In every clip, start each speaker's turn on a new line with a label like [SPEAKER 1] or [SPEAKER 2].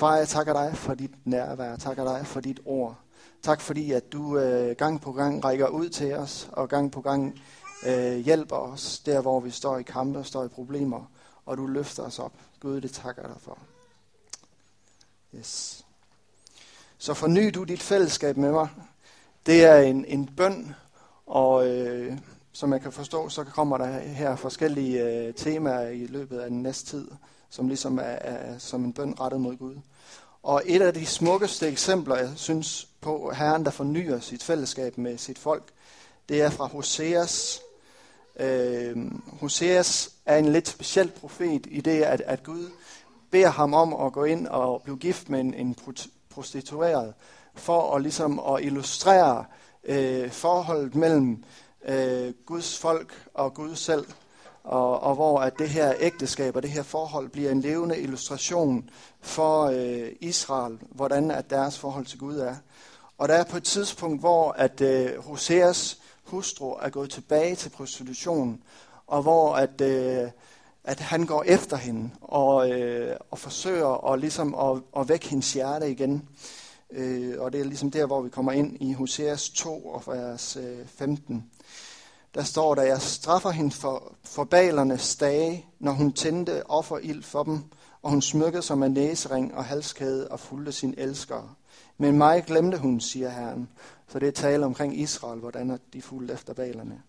[SPEAKER 1] Far, jeg takker dig for dit nærvær. Jeg takker dig for dit ord. Tak fordi, at du øh, gang på gang rækker ud til os, og gang på gang øh, hjælper os der, hvor vi står i kampe og står i problemer, og du løfter os op. Gud, det takker jeg dig for. Yes. Så forny du dit fællesskab med mig. Det er en, en bøn, og øh, som jeg kan forstå, så kommer der her forskellige øh, temaer i løbet af den næste tid, som ligesom er, er som en bøn rettet mod Gud. Og et af de smukkeste eksempler, jeg synes på Herren, der fornyer sit fællesskab med sit folk, det er fra Hoseas. Øh, Hoseas er en lidt speciel profet i det, at, at Gud beder ham om at gå ind og blive gift med en, en prostitueret, for at, ligesom at illustrere øh, forholdet mellem øh, Guds folk og Gud selv, og, og hvor at det her ægteskab og det her forhold bliver en levende illustration for øh, Israel, hvordan at deres forhold til Gud er. Og der er på et tidspunkt, hvor at øh, Hoseas hustru er gået tilbage til prostitution, og hvor at, øh, at han går efter hende og, øh, og forsøger at, ligesom at, at vække hendes hjerte igen. Øh, og det er ligesom der, hvor vi kommer ind i Hoseas 2 og vers øh, 15 der står der, jeg straffer hende for, for balernes dage, når hun tændte offerild for dem, og hun smykkede sig med næsering og halskæde og fulgte sin elsker. Men mig glemte hun, siger Herren. Så det er tale omkring Israel, hvordan de fulgte efter balerne.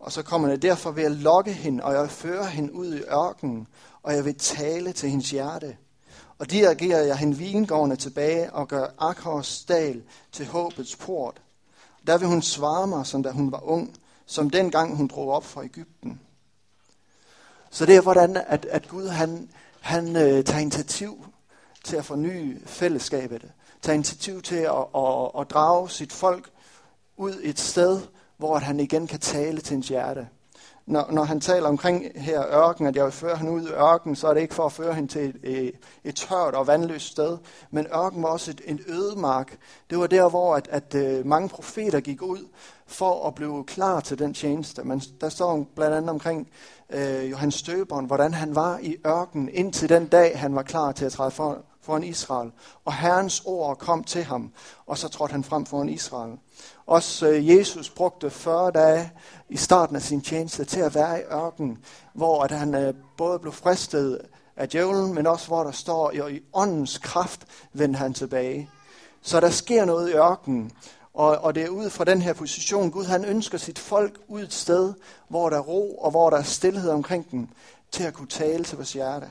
[SPEAKER 1] Og så kommer det, derfor vil jeg lokke hende, og jeg fører hende ud i ørkenen, og jeg vil tale til hendes hjerte. Og dirigerer jeg hende vingårdene tilbage og gør Akhors dal til håbets port. Der vil hun svare mig, som da hun var ung, som dengang hun drog op fra Ægypten. Så det er hvordan, at, at Gud han, han øh, tager initiativ til at forny fællesskabet. Tager initiativ til at, at, at drage sit folk ud et sted, hvor han igen kan tale til ens hjerte. Når, når han taler omkring her ørken, at jeg vil føre hende ud i ørken, så er det ikke for at føre hende til et, et, et tørt og vandløst sted. Men ørken var også et, en ødemark. Det var der, hvor at, at, at mange profeter gik ud for at blive klar til den tjeneste. Man, der står blandt andet omkring øh, Johannes Støberen, hvordan han var i ørkenen indtil den dag, han var klar til at træde for, foran Israel. Og Herrens ord kom til ham, og så trådte han frem foran Israel. Også øh, Jesus brugte 40 dage i starten af sin tjeneste til at være i ørkenen, hvor at han øh, både blev fristet af djævlen, men også hvor der står, jo, i åndens kraft vendte han tilbage. Så der sker noget i ørkenen, og, og det er ud fra den her position, Gud han ønsker sit folk ud et sted, hvor der er ro og hvor der er stillhed omkring dem, til at kunne tale til vores hjerte.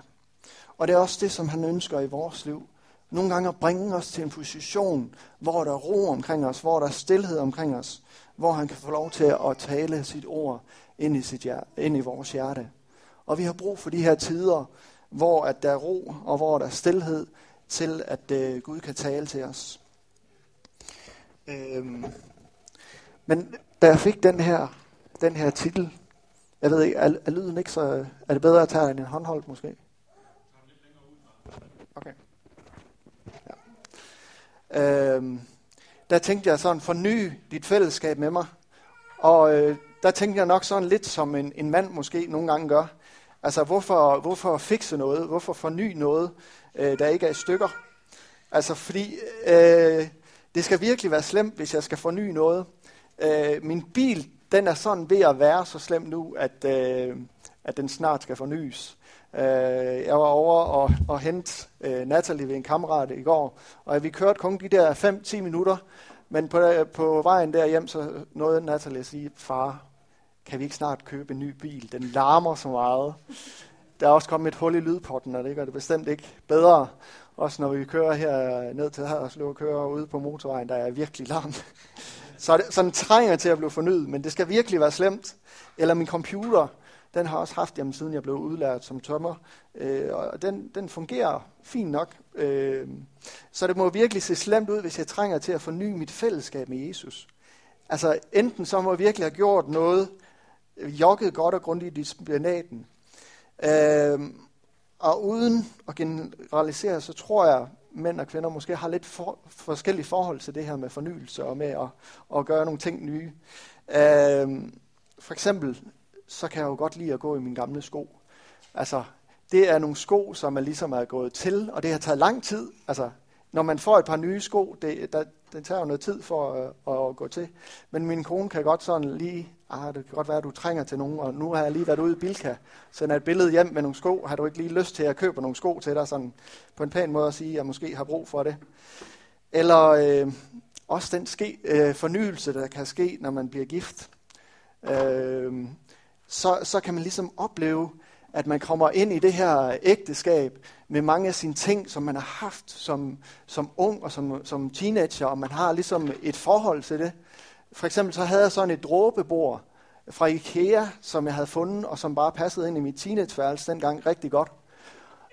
[SPEAKER 1] Og det er også det, som han ønsker i vores liv. Nogle gange at bringe os til en position, hvor der er ro omkring os, hvor der er stillhed omkring os, hvor han kan få lov til at tale sit ord ind i, sit hjerte, ind i vores hjerte. Og vi har brug for de her tider, hvor at der er ro og hvor der er stillhed til, at uh, Gud kan tale til os. Øhm, men da jeg fik den her, den her titel, jeg ved ikke, er, er lyden ikke så... Er det bedre at tage en håndholdt måske? Okay. Ja. Øhm, der tænkte jeg sådan, forny dit fællesskab med mig. Og øh, der tænkte jeg nok sådan lidt som en, en mand måske nogle gange gør. Altså, hvorfor, hvorfor fikse noget? Hvorfor forny noget, øh, der ikke er i stykker? Altså, fordi øh, det skal virkelig være slemt, hvis jeg skal forny noget. Øh, min bil, den er sådan ved at være så slem nu, at, øh, at den snart skal fornyes. Øh, jeg var over og, og hente øh, Natalie ved en kammerat i går, og vi kørte kun de der 5-10 minutter, men på, øh, på vejen derhjem, så nåede Natalie at sige, far, kan vi ikke snart købe en ny bil? Den larmer så meget. Der er også kommet et hul i lydpotten, og det gør det bestemt ikke bedre. Også når vi kører her ned til her og kører ude på motorvejen, der er virkelig larm. Så, det, så den trænger til at blive fornyet, men det skal virkelig være slemt. Eller min computer, den har også haft, jamen, siden jeg blev udlært som tømmer, øh, og den, den fungerer fint nok. Øh, så det må virkelig se slemt ud, hvis jeg trænger til at forny mit fællesskab med Jesus. Altså enten så må jeg virkelig have gjort noget, jogget godt og grundigt i disciplinaten, øh, og uden at generalisere, så tror jeg, mænd og kvinder måske har lidt for, forskellige forhold til det her med fornyelse og med at, at gøre nogle ting nye. Øh, for eksempel, så kan jeg jo godt lide at gå i mine gamle sko. Altså, det er nogle sko, som er ligesom er gået til, og det har taget lang tid. Altså, når man får et par nye sko, det, der, det tager jo noget tid for at, at gå til. Men min kone kan godt sådan lige, ah, det kan godt være, at du trænger til nogen, og nu har jeg lige været ude i Bilka, sender et billede hjem med nogle sko. Har du ikke lige lyst til at købe nogle sko til dig, sådan på en pæn måde at sige, at jeg måske har brug for det? Eller øh, også den ske, øh, fornyelse, der kan ske, når man bliver gift. Øh, så, så kan man ligesom opleve, at man kommer ind i det her ægteskab med mange af sine ting, som man har haft som, som ung og som, som teenager, og man har ligesom et forhold til det. For eksempel så havde jeg sådan et dråbebord fra Ikea, som jeg havde fundet, og som bare passede ind i mit teenageværelse dengang rigtig godt.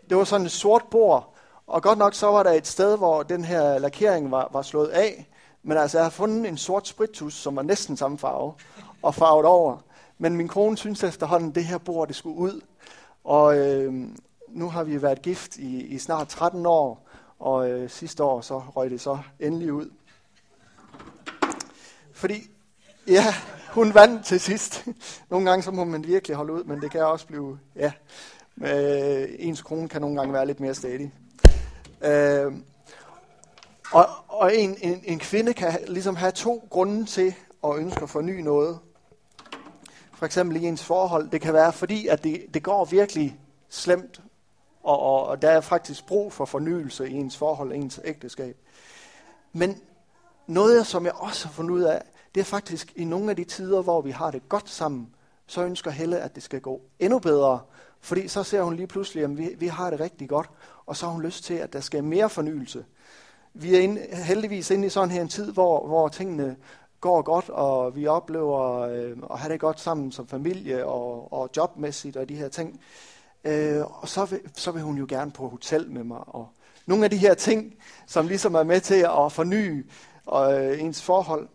[SPEAKER 1] Det var sådan et sort bord, og godt nok så var der et sted, hvor den her lakering var, var slået af, men altså jeg havde fundet en sort spritus, som var næsten samme farve, og farvet over. Men min kone synes efterhånden, at det her bord det skulle ud. Og øh, nu har vi været gift i, i snart 13 år, og øh, sidste år så røg det så endelig ud. Fordi, ja, hun vandt til sidst. Nogle gange så må man virkelig holde ud, men det kan også blive, ja, øh, ens kone kan nogle gange være lidt mere stadig. Øh, og og en, en, en kvinde kan ligesom have to grunde til at ønske at forny noget. For eksempel i ens forhold. Det kan være fordi, at det, det går virkelig slemt, og, og, og der er faktisk brug for fornyelse i ens forhold, ens ægteskab. Men noget, som jeg også har fundet ud af, det er faktisk i nogle af de tider, hvor vi har det godt sammen, så ønsker Helle, at det skal gå endnu bedre. Fordi så ser hun lige pludselig, at vi, vi har det rigtig godt, og så har hun lyst til, at der skal mere fornyelse. Vi er inde, heldigvis inde i sådan her en tid, hvor, hvor tingene går godt, og vi oplever øh, at have det godt sammen som familie og, og jobmæssigt og de her ting. Øh, og så vil, så vil hun jo gerne på hotel med mig. Og nogle af de her ting, som ligesom er med til at forny øh, ens forhold.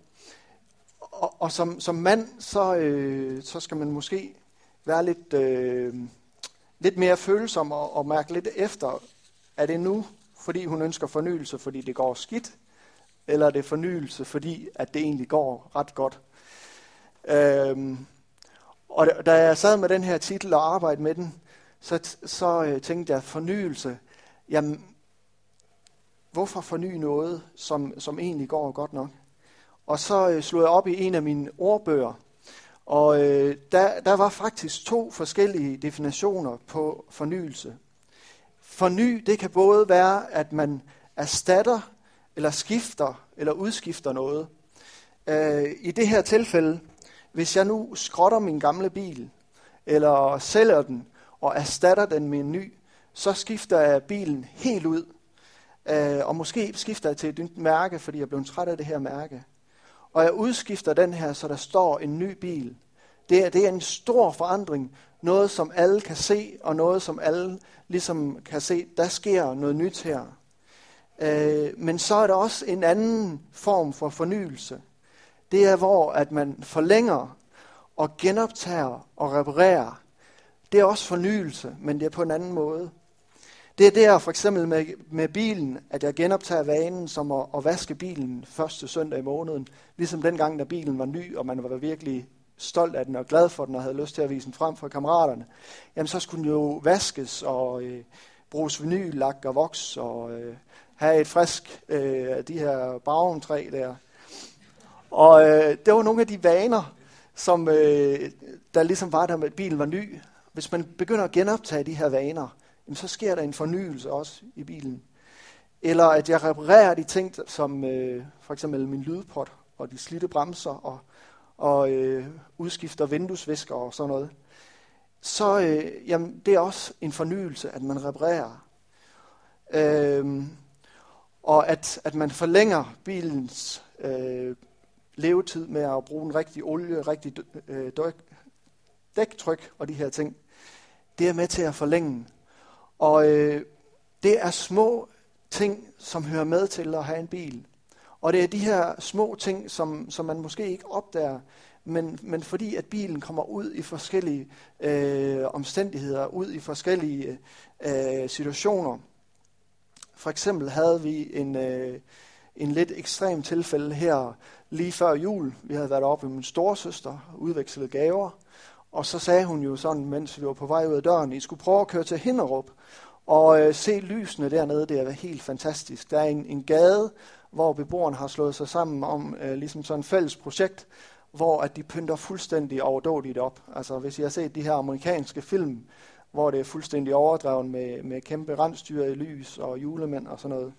[SPEAKER 1] Og, og som, som mand, så, øh, så skal man måske være lidt, øh, lidt mere følsom og, og mærke lidt efter, er det nu, fordi hun ønsker fornyelse, fordi det går skidt, eller er det fornyelse, fordi at det egentlig går ret godt. Øhm, og da jeg sad med den her titel og arbejdede med den, så, så øh, tænkte jeg, fornyelse, jamen, hvorfor forny noget, som, som egentlig går godt nok? Og så øh, slog jeg op i en af mine ordbøger, og øh, der, der var faktisk to forskellige definitioner på fornyelse. Forny, det kan både være, at man erstatter, eller skifter, eller udskifter noget. Øh, I det her tilfælde, hvis jeg nu skrotter min gamle bil, eller sælger den, og erstatter den med en ny, så skifter jeg bilen helt ud. Øh, og måske skifter jeg til et nyt mærke, fordi jeg blev træt af det her mærke. Og jeg udskifter den her, så der står en ny bil. Det er, det er en stor forandring. Noget, som alle kan se, og noget, som alle ligesom kan se, der sker noget nyt her. Øh, men så er der også en anden form for fornyelse. Det er, hvor at man forlænger og genoptager og reparerer. Det er også fornyelse, men det er på en anden måde. Det er der for eksempel med, med bilen, at jeg genoptager vanen som at, at vaske bilen første søndag i måneden. Ligesom dengang, da bilen var ny, og man var virkelig stolt af den og glad for den og havde lyst til at vise den frem for kammeraterne. Jamen så skulle den jo vaskes og øh, bruges vinyllak og voks og øh, have et frisk øh, af de her bagentræ der. Og øh, det var nogle af de vaner, som øh, der ligesom var, da bilen var ny. Hvis man begynder at genoptage de her vaner, jamen, så sker der en fornyelse også i bilen. Eller at jeg reparerer de ting, som øh, for eksempel min lydpot og de slidte bremser og, og øh, udskifter vinduesvisker og sådan noget. Så øh, jamen, det er også en fornyelse, at man reparerer. Øh, og at, at man forlænger bilens øh, levetid med at bruge en rigtig olie, rigtig øh, dæktryk og de her ting. Det er med til at forlænge. Og øh, det er små ting, som hører med til at have en bil. Og det er de her små ting, som, som man måske ikke opdager, men, men fordi at bilen kommer ud i forskellige øh, omstændigheder, ud i forskellige øh, situationer, for eksempel havde vi en, øh, en lidt ekstrem tilfælde her lige før jul. Vi havde været oppe med min storesøster, udvekslet gaver, og så sagde hun jo sådan, mens vi var på vej ud af døren, I skulle prøve at køre til Hinderup og øh, se lysene dernede. Det er helt fantastisk. Der er en, en gade, hvor beboerne har slået sig sammen om øh, ligesom sådan et fælles projekt, hvor at de pynter fuldstændig overdådigt op. Altså hvis I har set de her amerikanske film, hvor det er fuldstændig overdrevet med, med kæmpe rensdyr i lys og julemænd og sådan noget.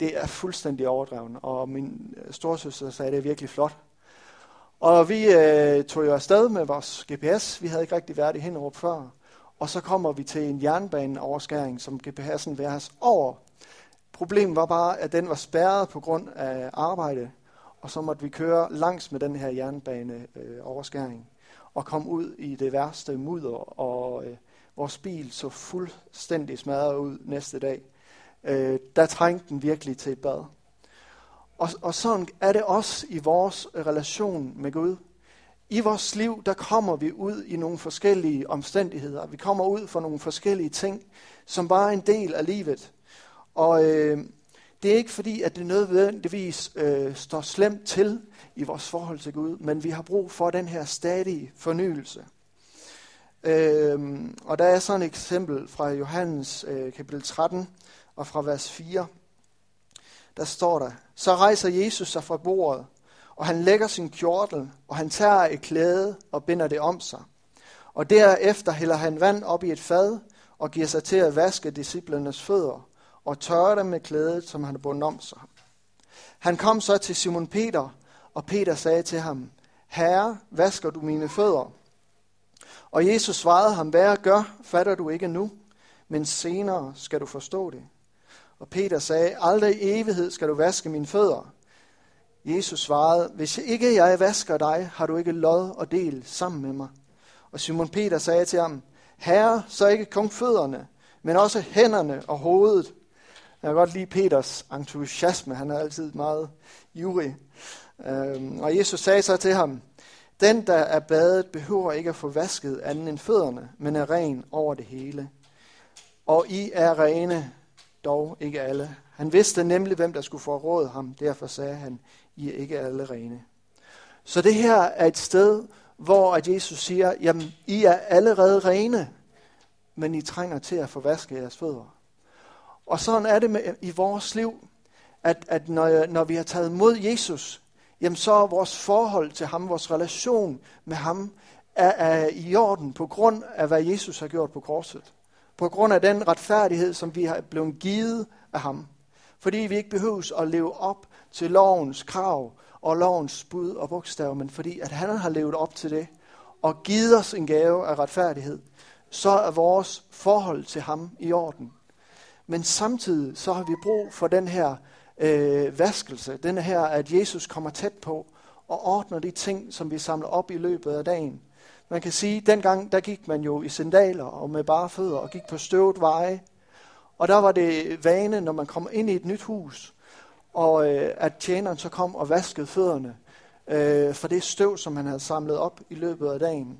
[SPEAKER 1] Det er fuldstændig overdrevet, og min øh, storsøster sagde, at det er virkelig flot. Og vi øh, tog jo afsted med vores GPS. Vi havde ikke rigtig været i Hinderup før. Og så kommer vi til en jernbaneoverskæring, som GPS'en væres over. Problemet var bare, at den var spærret på grund af arbejde, og så måtte vi køre langs med den her jernbaneoverskæring øh, og komme ud i det værste mudder, og øh, vores bil så fuldstændig smadret ud næste dag. Øh, der trængte den virkelig til et bad. Og, og sådan er det også i vores relation med Gud. I vores liv, der kommer vi ud i nogle forskellige omstændigheder. Vi kommer ud for nogle forskellige ting, som bare er en del af livet. Og øh, det er ikke fordi, at det nødvendigvis øh, står slemt til i vores forhold til Gud, men vi har brug for den her stadige fornyelse. Øh, og der er sådan et eksempel fra Johannes øh, kapitel 13 og fra vers 4. Der står der, så rejser Jesus sig fra bordet, og han lægger sin kjortel, og han tager et klæde og binder det om sig. Og derefter hælder han vand op i et fad og giver sig til at vaske disciplernes fødder og tørre dem med klædet, som han har bundet om sig. Han kom så til Simon Peter, og Peter sagde til ham, Herre, vasker du mine fødder? Og Jesus svarede ham, hvad jeg gør, fatter du ikke nu, men senere skal du forstå det. Og Peter sagde, aldrig i evighed skal du vaske mine fødder. Jesus svarede, hvis ikke jeg vasker dig, har du ikke lod og del sammen med mig. Og Simon Peter sagde til ham, Herre, så ikke kun fødderne, men også hænderne og hovedet. Jeg kan godt lide Peters entusiasme, han er altid meget ivrig. Øhm, og Jesus sagde så til ham, den, der er badet, behøver ikke at få vasket anden end fødderne, men er ren over det hele. Og I er rene, dog ikke alle. Han vidste nemlig, hvem der skulle forråde ham. Derfor sagde han, I er ikke alle rene. Så det her er et sted, hvor at Jesus siger, jamen, I er allerede rene, men I trænger til at få vasket jeres fødder. Og sådan er det med, i vores liv, at, at når, når vi har taget mod Jesus, jamen så er vores forhold til ham, vores relation med ham, er, er i orden på grund af, hvad Jesus har gjort på korset. På grund af den retfærdighed, som vi har blevet givet af ham. Fordi vi ikke behøves at leve op til lovens krav og lovens bud og bogstav, men fordi at han har levet op til det og givet os en gave af retfærdighed, så er vores forhold til ham i orden. Men samtidig så har vi brug for den her øh, vaskelse, den her, at Jesus kommer tæt på og ordner de ting, som vi samler op i løbet af dagen. Man kan sige, at dengang der gik man jo i sandaler og med bare fødder og gik på støvet veje. Og der var det vane, når man kom ind i et nyt hus, og øh, at tjeneren så kom og vaskede fødderne øh, for det støv, som han havde samlet op i løbet af dagen.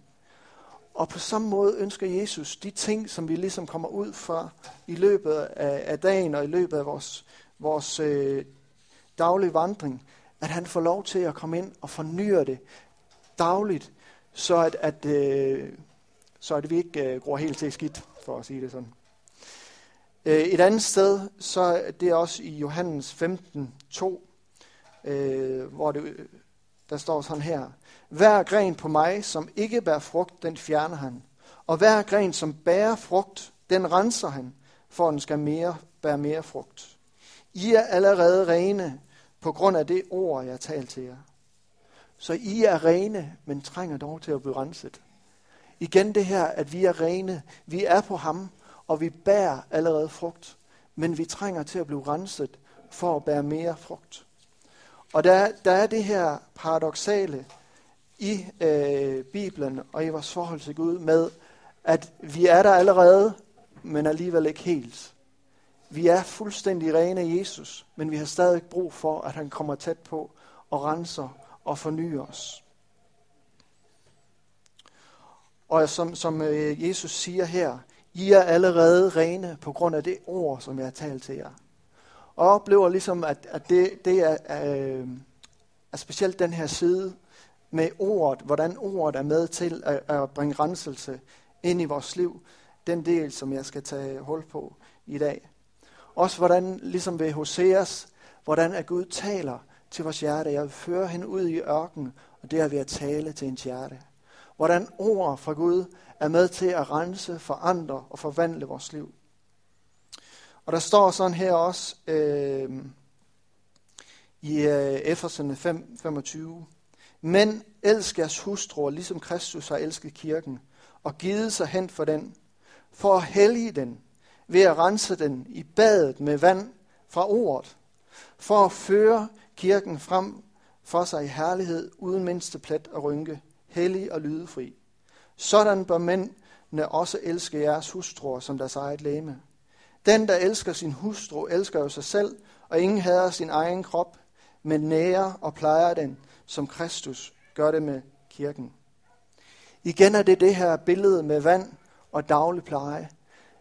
[SPEAKER 1] Og på samme måde ønsker Jesus de ting, som vi ligesom kommer ud fra i løbet af, af dagen og i løbet af vores, vores øh, daglige vandring, at han får lov til at komme ind og fornyre det dagligt, så at, at, øh, så at vi ikke øh, gror helt til skidt, for at sige det sådan. Øh, et andet sted, så det er også i Johannes 15, 2, øh, hvor det, der står sådan her. Hver gren på mig, som ikke bærer frugt, den fjerner han. Og hver gren, som bærer frugt, den renser han, for den skal mere, bære mere frugt. I er allerede rene på grund af det ord, jeg talte til jer. Så I er rene, men trænger dog til at blive renset. Igen det her, at vi er rene, vi er på ham, og vi bærer allerede frugt, men vi trænger til at blive renset for at bære mere frugt. Og der, der er det her paradoxale i øh, Bibelen og i vores forhold til Gud med, at vi er der allerede, men alligevel ikke helt. Vi er fuldstændig rene af Jesus, men vi har stadig brug for, at han kommer tæt på og renser og forny os. Og som, som øh, Jesus siger her, I er allerede rene på grund af det ord, som jeg har talt til jer. Og oplever ligesom, at, at det, det er, er, er specielt den her side med ordet, hvordan ordet er med til at, at bringe renselse ind i vores liv. Den del, som jeg skal tage hul på i dag. Også hvordan, ligesom ved Hoseas, hvordan at Gud taler til vores hjerte. Jeg vil føre hende ud i ørken, og det er ved at tale til hendes hjerte. Hvordan ord fra Gud er med til at rense, forandre og forvandle vores liv. Og der står sådan her også øh, i øh, Efeserne 5, 25. Men elsk jeres hustruer, ligesom Kristus har elsket kirken, og givet sig hen for den, for at hellige den, ved at rense den i badet med vand fra ordet, for at føre kirken frem for sig i herlighed, uden mindste plet og rynke, hellig og lydefri. Sådan bør mændene også elske jeres hustruer som deres eget læme. Den, der elsker sin hustru, elsker jo sig selv, og ingen hader sin egen krop, men nærer og plejer den, som Kristus gør det med kirken. Igen er det det her billede med vand og daglig pleje,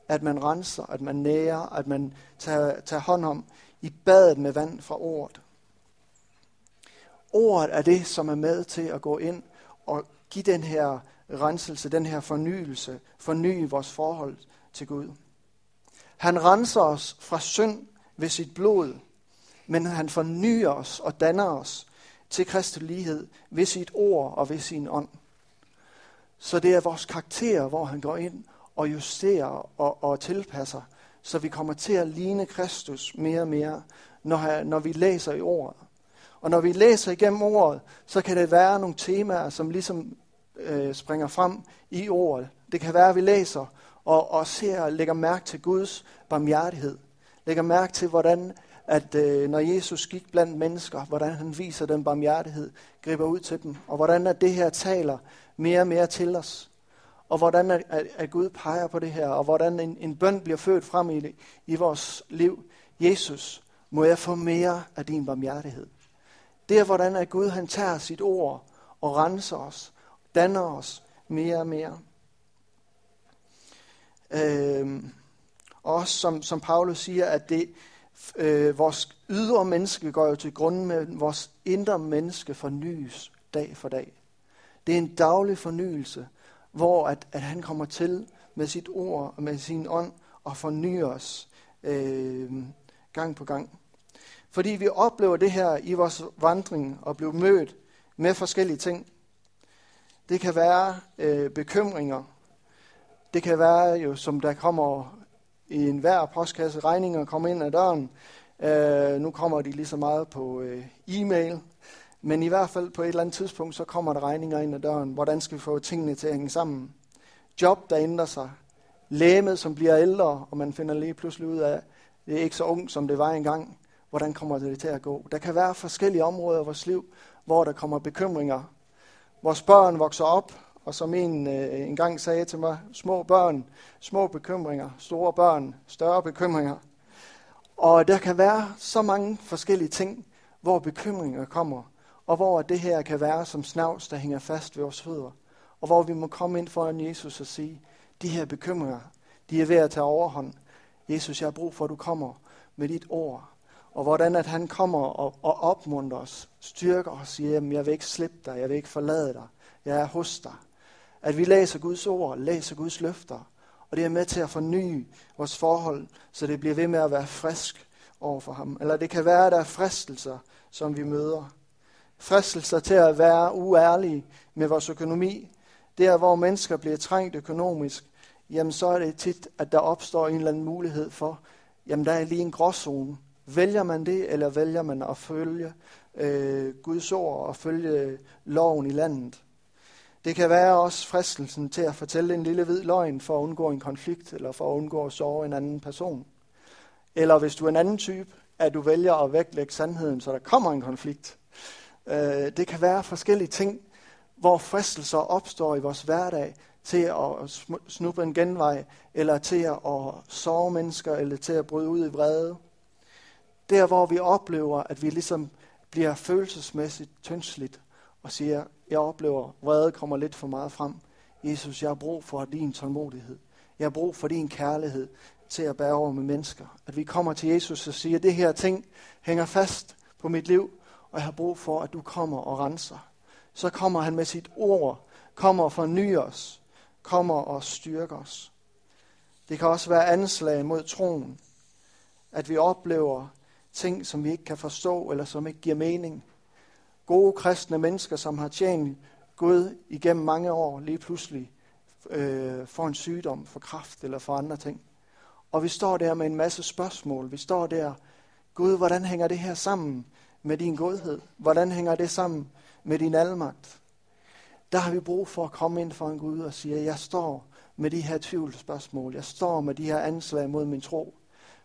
[SPEAKER 1] at man renser, at man nærer, at man tager, tager hånd om i badet med vand fra ordet. Ordet er det, som er med til at gå ind og give den her renselse, den her fornyelse, forny vores forhold til Gud. Han renser os fra synd ved sit blod, men han fornyer os og danner os til Kristi lighed ved sit ord og ved sin ånd. Så det er vores karakter, hvor han går ind og justerer og, og tilpasser, så vi kommer til at ligne Kristus mere og mere, når, når vi læser i ordet. Og når vi læser igennem ordet, så kan det være nogle temaer, som ligesom øh, springer frem i ordet. Det kan være, at vi læser og, og ser og lægger mærke til Guds barmhjertighed. Lægger mærke til, hvordan at øh, når Jesus gik blandt mennesker, hvordan han viser den barmhjertighed, griber ud til dem, og hvordan at det her taler mere og mere til os. Og hvordan at, at, at Gud peger på det her, og hvordan en, en bøn bliver født frem i, i vores liv. Jesus, må jeg få mere af din barmhjertighed. Det er, hvordan at Gud han tager sit ord og renser os, danner os mere og mere. Øh, også som, som Paulus siger, at det, øh, vores ydre menneske går jo til grunden, men vores indre menneske fornyes dag for dag. Det er en daglig fornyelse, hvor at, at han kommer til med sit ord og med sin ånd og fornyer os øh, gang på gang. Fordi vi oplever det her i vores vandring og bliver mødt med forskellige ting. Det kan være øh, bekymringer. Det kan være jo, som der kommer i enhver postkasse regninger kommer ind ad døren. Øh, nu kommer de lige så meget på øh, e-mail. Men i hvert fald på et eller andet tidspunkt, så kommer der regninger ind ad døren. Hvordan skal vi få tingene til at hænge sammen? Job, der ændrer sig. Lægemet, som bliver ældre, og man finder lige pludselig ud af, det er ikke så ung, som det var engang. Hvordan kommer det til at gå? Der kan være forskellige områder i vores liv, hvor der kommer bekymringer. Vores børn vokser op, og som en øh, engang sagde til mig, små børn, små bekymringer, store børn, større bekymringer. Og der kan være så mange forskellige ting, hvor bekymringer kommer, og hvor det her kan være som snavs, der hænger fast ved vores fødder. Og hvor vi må komme ind foran Jesus og sige, de her bekymringer, de er ved at tage overhånd. Jesus, jeg har brug for, at du kommer med dit ord. Og hvordan at han kommer og, og opmuntrer os, styrker os og siger, jeg vil ikke slippe dig, jeg vil ikke forlade dig, jeg er hos dig. At vi læser Guds ord, læser Guds løfter, og det er med til at forny vores forhold, så det bliver ved med at være frisk over for ham. Eller det kan være, at der er fristelser, som vi møder. Fristelser til at være uærlige med vores økonomi. Der, hvor mennesker bliver trængt økonomisk, jamen så er det tit, at der opstår en eller anden mulighed for, jamen der er lige en gråzone. Vælger man det, eller vælger man at følge øh, Guds ord og følge loven i landet? Det kan være også fristelsen til at fortælle en lille hvid løgn for at undgå en konflikt, eller for at undgå at såre en anden person. Eller hvis du er en anden type, at du vælger at vægtlægge sandheden, så der kommer en konflikt. Øh, det kan være forskellige ting, hvor fristelser opstår i vores hverdag til at snuppe en genvej, eller til at sove mennesker, eller til at bryde ud i vrede. Der, hvor vi oplever, at vi ligesom bliver følelsesmæssigt tyndsligt, og siger, jeg oplever, vrede kommer lidt for meget frem. Jesus, jeg har brug for din tålmodighed. Jeg har brug for din kærlighed til at bære over med mennesker. At vi kommer til Jesus og siger, det her ting hænger fast på mit liv, og jeg har brug for, at du kommer og renser. så kommer han med sit ord, kommer og fornyer os, kommer og styrker os. Det kan også være anslag mod troen, at vi oplever ting, som vi ikke kan forstå, eller som ikke giver mening. Gode kristne mennesker, som har tjent Gud igennem mange år, lige pludselig øh, får en sygdom, for kraft eller for andre ting. Og vi står der med en masse spørgsmål. Vi står der, Gud, hvordan hænger det her sammen med din godhed? Hvordan hænger det sammen med din almagt? Der har vi brug for at komme ind for en Gud og sige, jeg står med de her tvivlsspørgsmål. Jeg står med de her anslag mod min tro.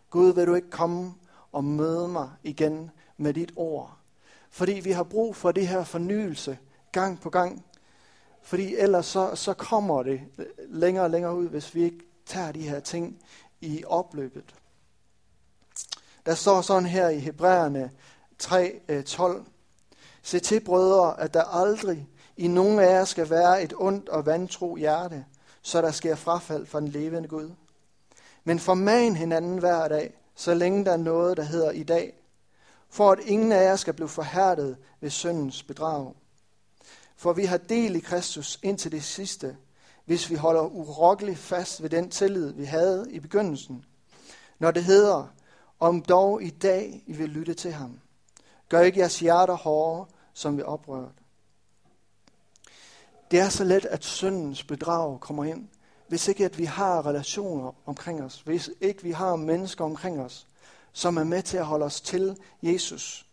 [SPEAKER 1] Gud, vil du ikke komme og møde mig igen med dit ord? Fordi vi har brug for det her fornyelse gang på gang. Fordi ellers så, så kommer det længere og længere ud, hvis vi ikke tager de her ting i opløbet. Der står sådan her i Hebræerne 3.12. Øh, Se til, brødre, at der aldrig i nogen af jer skal være et ondt og vantro hjerte, så der sker frafald fra den levende Gud. Men forman hinanden hver dag, så længe der er noget, der hedder i dag, for at ingen af jer skal blive forhærdet ved syndens bedrag. For vi har del i Kristus indtil det sidste, hvis vi holder urokkeligt fast ved den tillid, vi havde i begyndelsen. Når det hedder, om dog i dag I vil lytte til ham. Gør ikke jeres hjerter hårde, som vi oprørt. Det er så let, at syndens bedrag kommer ind, hvis ikke at vi har relationer omkring os, hvis ikke vi har mennesker omkring os, som er med til at holde os til Jesus.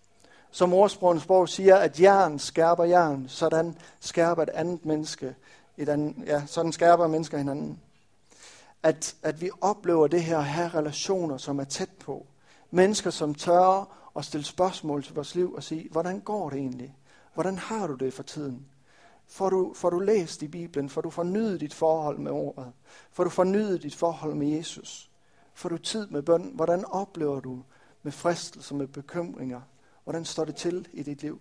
[SPEAKER 1] Som ordsprogens sprog siger, at jern skærper jern, sådan skærper et andet menneske, et andet, ja, sådan skærper mennesker hinanden. At, at vi oplever det her at have relationer, som er tæt på. Mennesker, som tør at stille spørgsmål til vores liv og sige, hvordan går det egentlig? Hvordan har du det for tiden? Får du, får du læst i Bibelen? Får du fornyet dit forhold med ordet? Får du fornyet dit forhold med Jesus? Får du tid med bøn? Hvordan oplever du med fristelser, med bekymringer? Hvordan står det til i dit liv?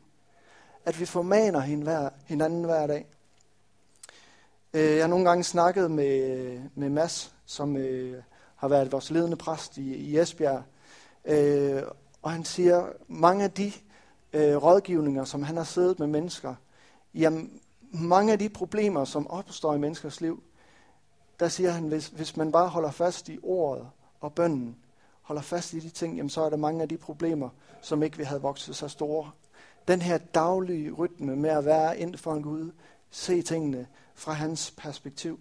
[SPEAKER 1] At vi formaner hinanden hver dag. Øh, jeg har nogle gange snakket med, med Mads, som øh, har været vores ledende præst i, i Esbjerg. Øh, og han siger, mange af de rådgivninger, som han har siddet med mennesker, jamen mange af de problemer, som opstår i menneskers liv, der siger han, hvis, hvis man bare holder fast i ordet og bønden, holder fast i de ting, jamen så er der mange af de problemer, som ikke vi havde vokset så store. Den her daglige rytme med at være ind for en Gud, se tingene fra hans perspektiv.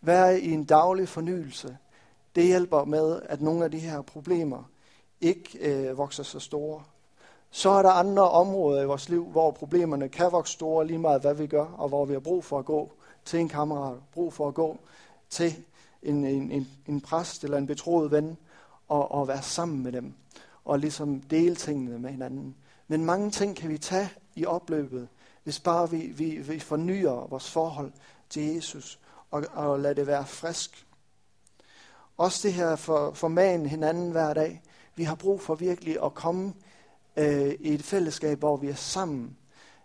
[SPEAKER 1] Være i en daglig fornyelse, det hjælper med, at nogle af de her problemer ikke øh, vokser så store. Så er der andre områder i vores liv, hvor problemerne kan vokse store lige meget, hvad vi gør, og hvor vi har brug for at gå til en kammerat, brug for at gå til en, en, en, en præst eller en betroet ven, og, og være sammen med dem, og ligesom dele tingene med hinanden. Men mange ting kan vi tage i opløbet, hvis bare vi, vi, vi fornyer vores forhold til Jesus, og, og lader det være frisk. Også det her for, for man hinanden hver dag. Vi har brug for virkelig at komme øh, i et fællesskab, hvor vi er sammen.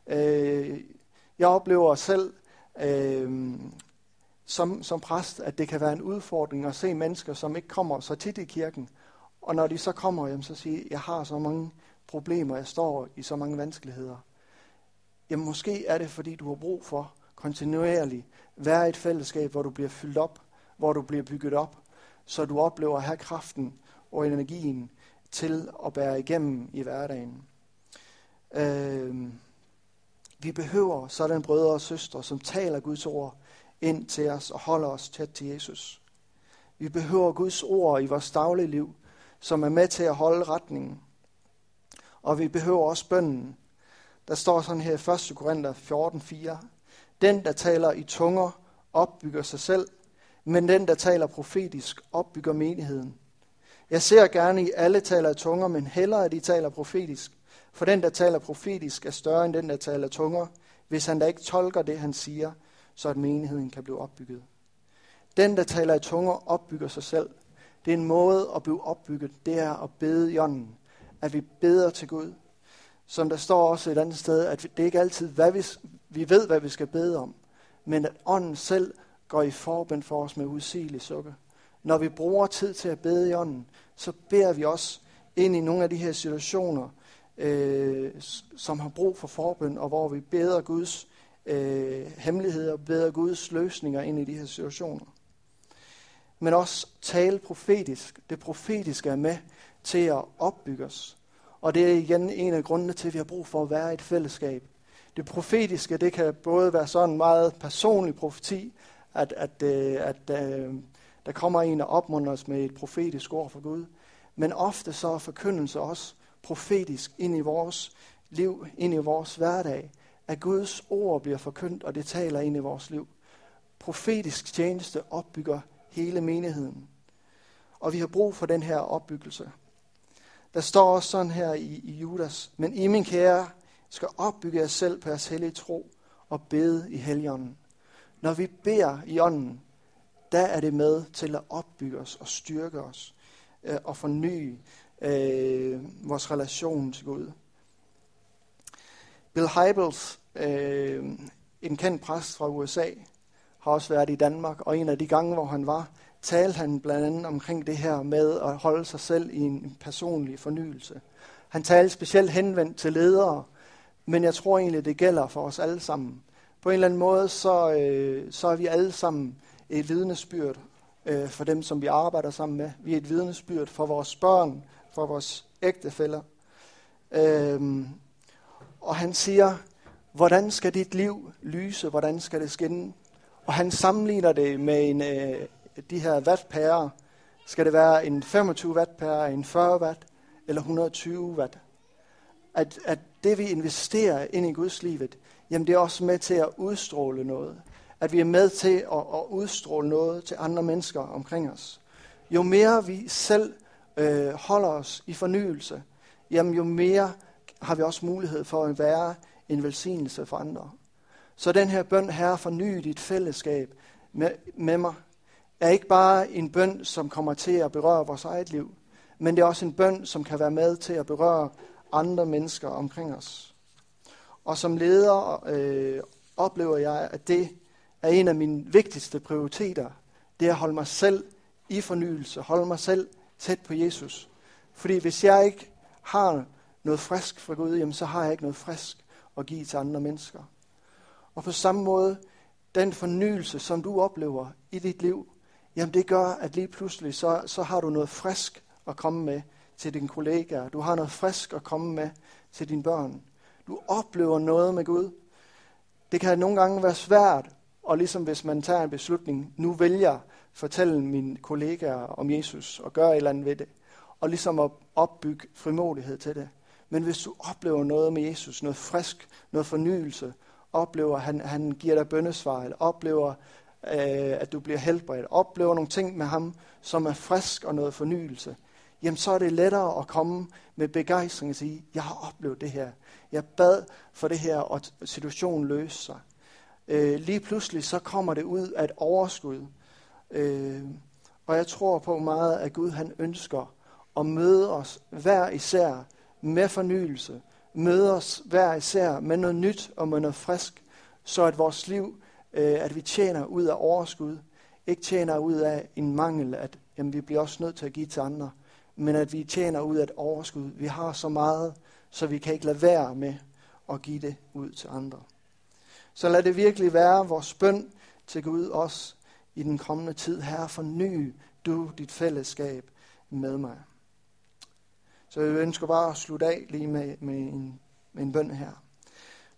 [SPEAKER 1] Øh, jeg oplever selv øh, som, som præst, at det kan være en udfordring at se mennesker, som ikke kommer så tit i kirken. Og når de så kommer, jamen, så siger jeg har så mange problemer, jeg står i så mange vanskeligheder. Jamen måske er det, fordi du har brug for kontinuerligt være i et fællesskab, hvor du bliver fyldt op, hvor du bliver bygget op, så du oplever at have kraften og energien til at bære igennem i hverdagen. Øh, vi behøver sådan brødre og søstre, som taler Guds ord ind til os og holder os tæt til Jesus. Vi behøver Guds ord i vores daglige liv, som er med til at holde retningen. Og vi behøver også bønden. Der står sådan her i 1. Korinther 14:4. Den, der taler i tunger, opbygger sig selv, men den, der taler profetisk, opbygger menigheden. Jeg ser gerne, I alle taler i tunger, men hellere, at I taler profetisk. For den, der taler profetisk, er større end den, der taler tunger, hvis han da ikke tolker det, han siger, så at menigheden kan blive opbygget. Den, der taler i tunger, opbygger sig selv. Det er en måde at blive opbygget. Det er at bede i ånden. At vi beder til Gud. Som der står også et andet sted, at det er ikke altid, hvad vi, vi ved, hvad vi skal bede om. Men at ånden selv går i forbind for os med usigelig sukker. Når vi bruger tid til at bede i ånden, så beder vi også ind i nogle af de her situationer, øh, som har brug for forbøn, og hvor vi beder Guds øh, hemmeligheder, beder Guds løsninger ind i de her situationer. Men også tale profetisk. Det profetiske er med til at opbygge os. Og det er igen en af grundene til, at vi har brug for at være et fællesskab. Det profetiske, det kan både være sådan en meget personlig profeti, at, at, øh, at, at, at der kommer en og opmunder os med et profetisk ord fra Gud. Men ofte så er forkyndelse også profetisk ind i vores liv, ind i vores hverdag. At Guds ord bliver forkyndt, og det taler ind i vores liv. Profetisk tjeneste opbygger hele menigheden. Og vi har brug for den her opbyggelse. Der står også sådan her i, i Judas, men I min kære skal opbygge jer selv på jeres hellige tro og bede i helligånden. Når vi beder i ånden, der er det med til at opbygge os og styrke os øh, og forny øh, vores relation til Gud. Bill Hybels, øh, en kendt præst fra USA, har også været i Danmark, og en af de gange, hvor han var, talte han blandt andet omkring det her med at holde sig selv i en personlig fornyelse. Han talte specielt henvendt til ledere, men jeg tror egentlig, det gælder for os alle sammen. På en eller anden måde, så, øh, så er vi alle sammen et vidnesbyrd øh, for dem, som vi arbejder sammen med. Vi er et vidnesbyrd for vores børn, for vores ægtefæller. Øh, og han siger, hvordan skal dit liv lyse? Hvordan skal det skinne? Og han sammenligner det med en, øh, de her wattpærer. Skal det være en 25 wattpære, en 40 watt eller 120 watt? At, at det vi investerer ind i Guds livet, jamen det er også med til at udstråle noget. At vi er med til at, at udstråle noget til andre mennesker omkring os. Jo mere vi selv øh, holder os i fornyelse, jamen jo mere har vi også mulighed for at være en velsignelse for andre. Så den her bøn, Herre, forny dit fællesskab med, med mig, er ikke bare en bøn, som kommer til at berøre vores eget liv, men det er også en bøn, som kan være med til at berøre andre mennesker omkring os. Og som leder øh, oplever jeg, at det er en af mine vigtigste prioriteter. Det er at holde mig selv i fornyelse, holde mig selv tæt på Jesus. Fordi hvis jeg ikke har noget frisk fra Gud, jamen så har jeg ikke noget frisk at give til andre mennesker. Og på samme måde, den fornyelse, som du oplever i dit liv, jamen det gør, at lige pludselig, så, så har du noget frisk at komme med til dine kollegaer. Du har noget frisk at komme med til dine børn. Du oplever noget med Gud. Det kan nogle gange være svært, og ligesom hvis man tager en beslutning, nu vælger jeg fortælle mine kollegaer om Jesus og gøre et eller andet ved det, og ligesom at opbygge frimodighed til det. Men hvis du oplever noget med Jesus, noget frisk, noget fornyelse, oplever, at han, han giver dig bøndesvar, eller oplever, øh, at du bliver helbredt, oplever nogle ting med ham, som er frisk og noget fornyelse, jamen så er det lettere at komme med begejstring og sige, jeg har oplevet det her. Jeg bad for det her, og situationen løste sig. Øh, lige pludselig så kommer det ud af et overskud. Øh, og jeg tror på meget, at Gud han ønsker at møde os hver især med fornyelse. Møde os hver især med noget nyt og med noget frisk, så at vores liv, øh, at vi tjener ud af overskud, ikke tjener ud af en mangel, at jamen, vi bliver også nødt til at give til andre, men at vi tjener ud af et overskud. Vi har så meget, så vi kan ikke lade være med at give det ud til andre. Så lad det virkelig være vores bøn til Gud os i den kommende tid. Her forny du dit fællesskab med mig. Så jeg ønsker bare at slutte af lige med, med, en, med en bøn her.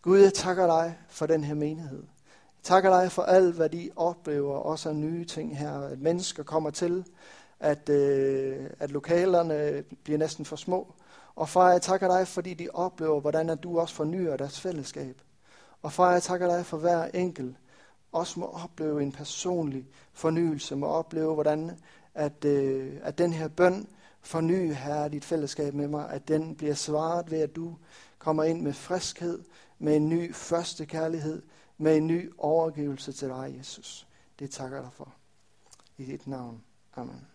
[SPEAKER 1] Gud, jeg takker dig for den her menighed. Jeg takker dig for alt, hvad de oplever, også af nye ting her. At mennesker kommer til, at, øh, at lokalerne bliver næsten for små. Og far, jeg takker dig, fordi de oplever, hvordan at du også fornyer deres fællesskab. Og far, jeg takker dig for hver enkelt, også må opleve en personlig fornyelse, må opleve, hvordan at, øh, at den her bøn, forny her dit fællesskab med mig, at den bliver svaret ved, at du kommer ind med friskhed, med en ny første kærlighed, med en ny overgivelse til dig, Jesus. Det takker jeg dig for. I dit navn. Amen.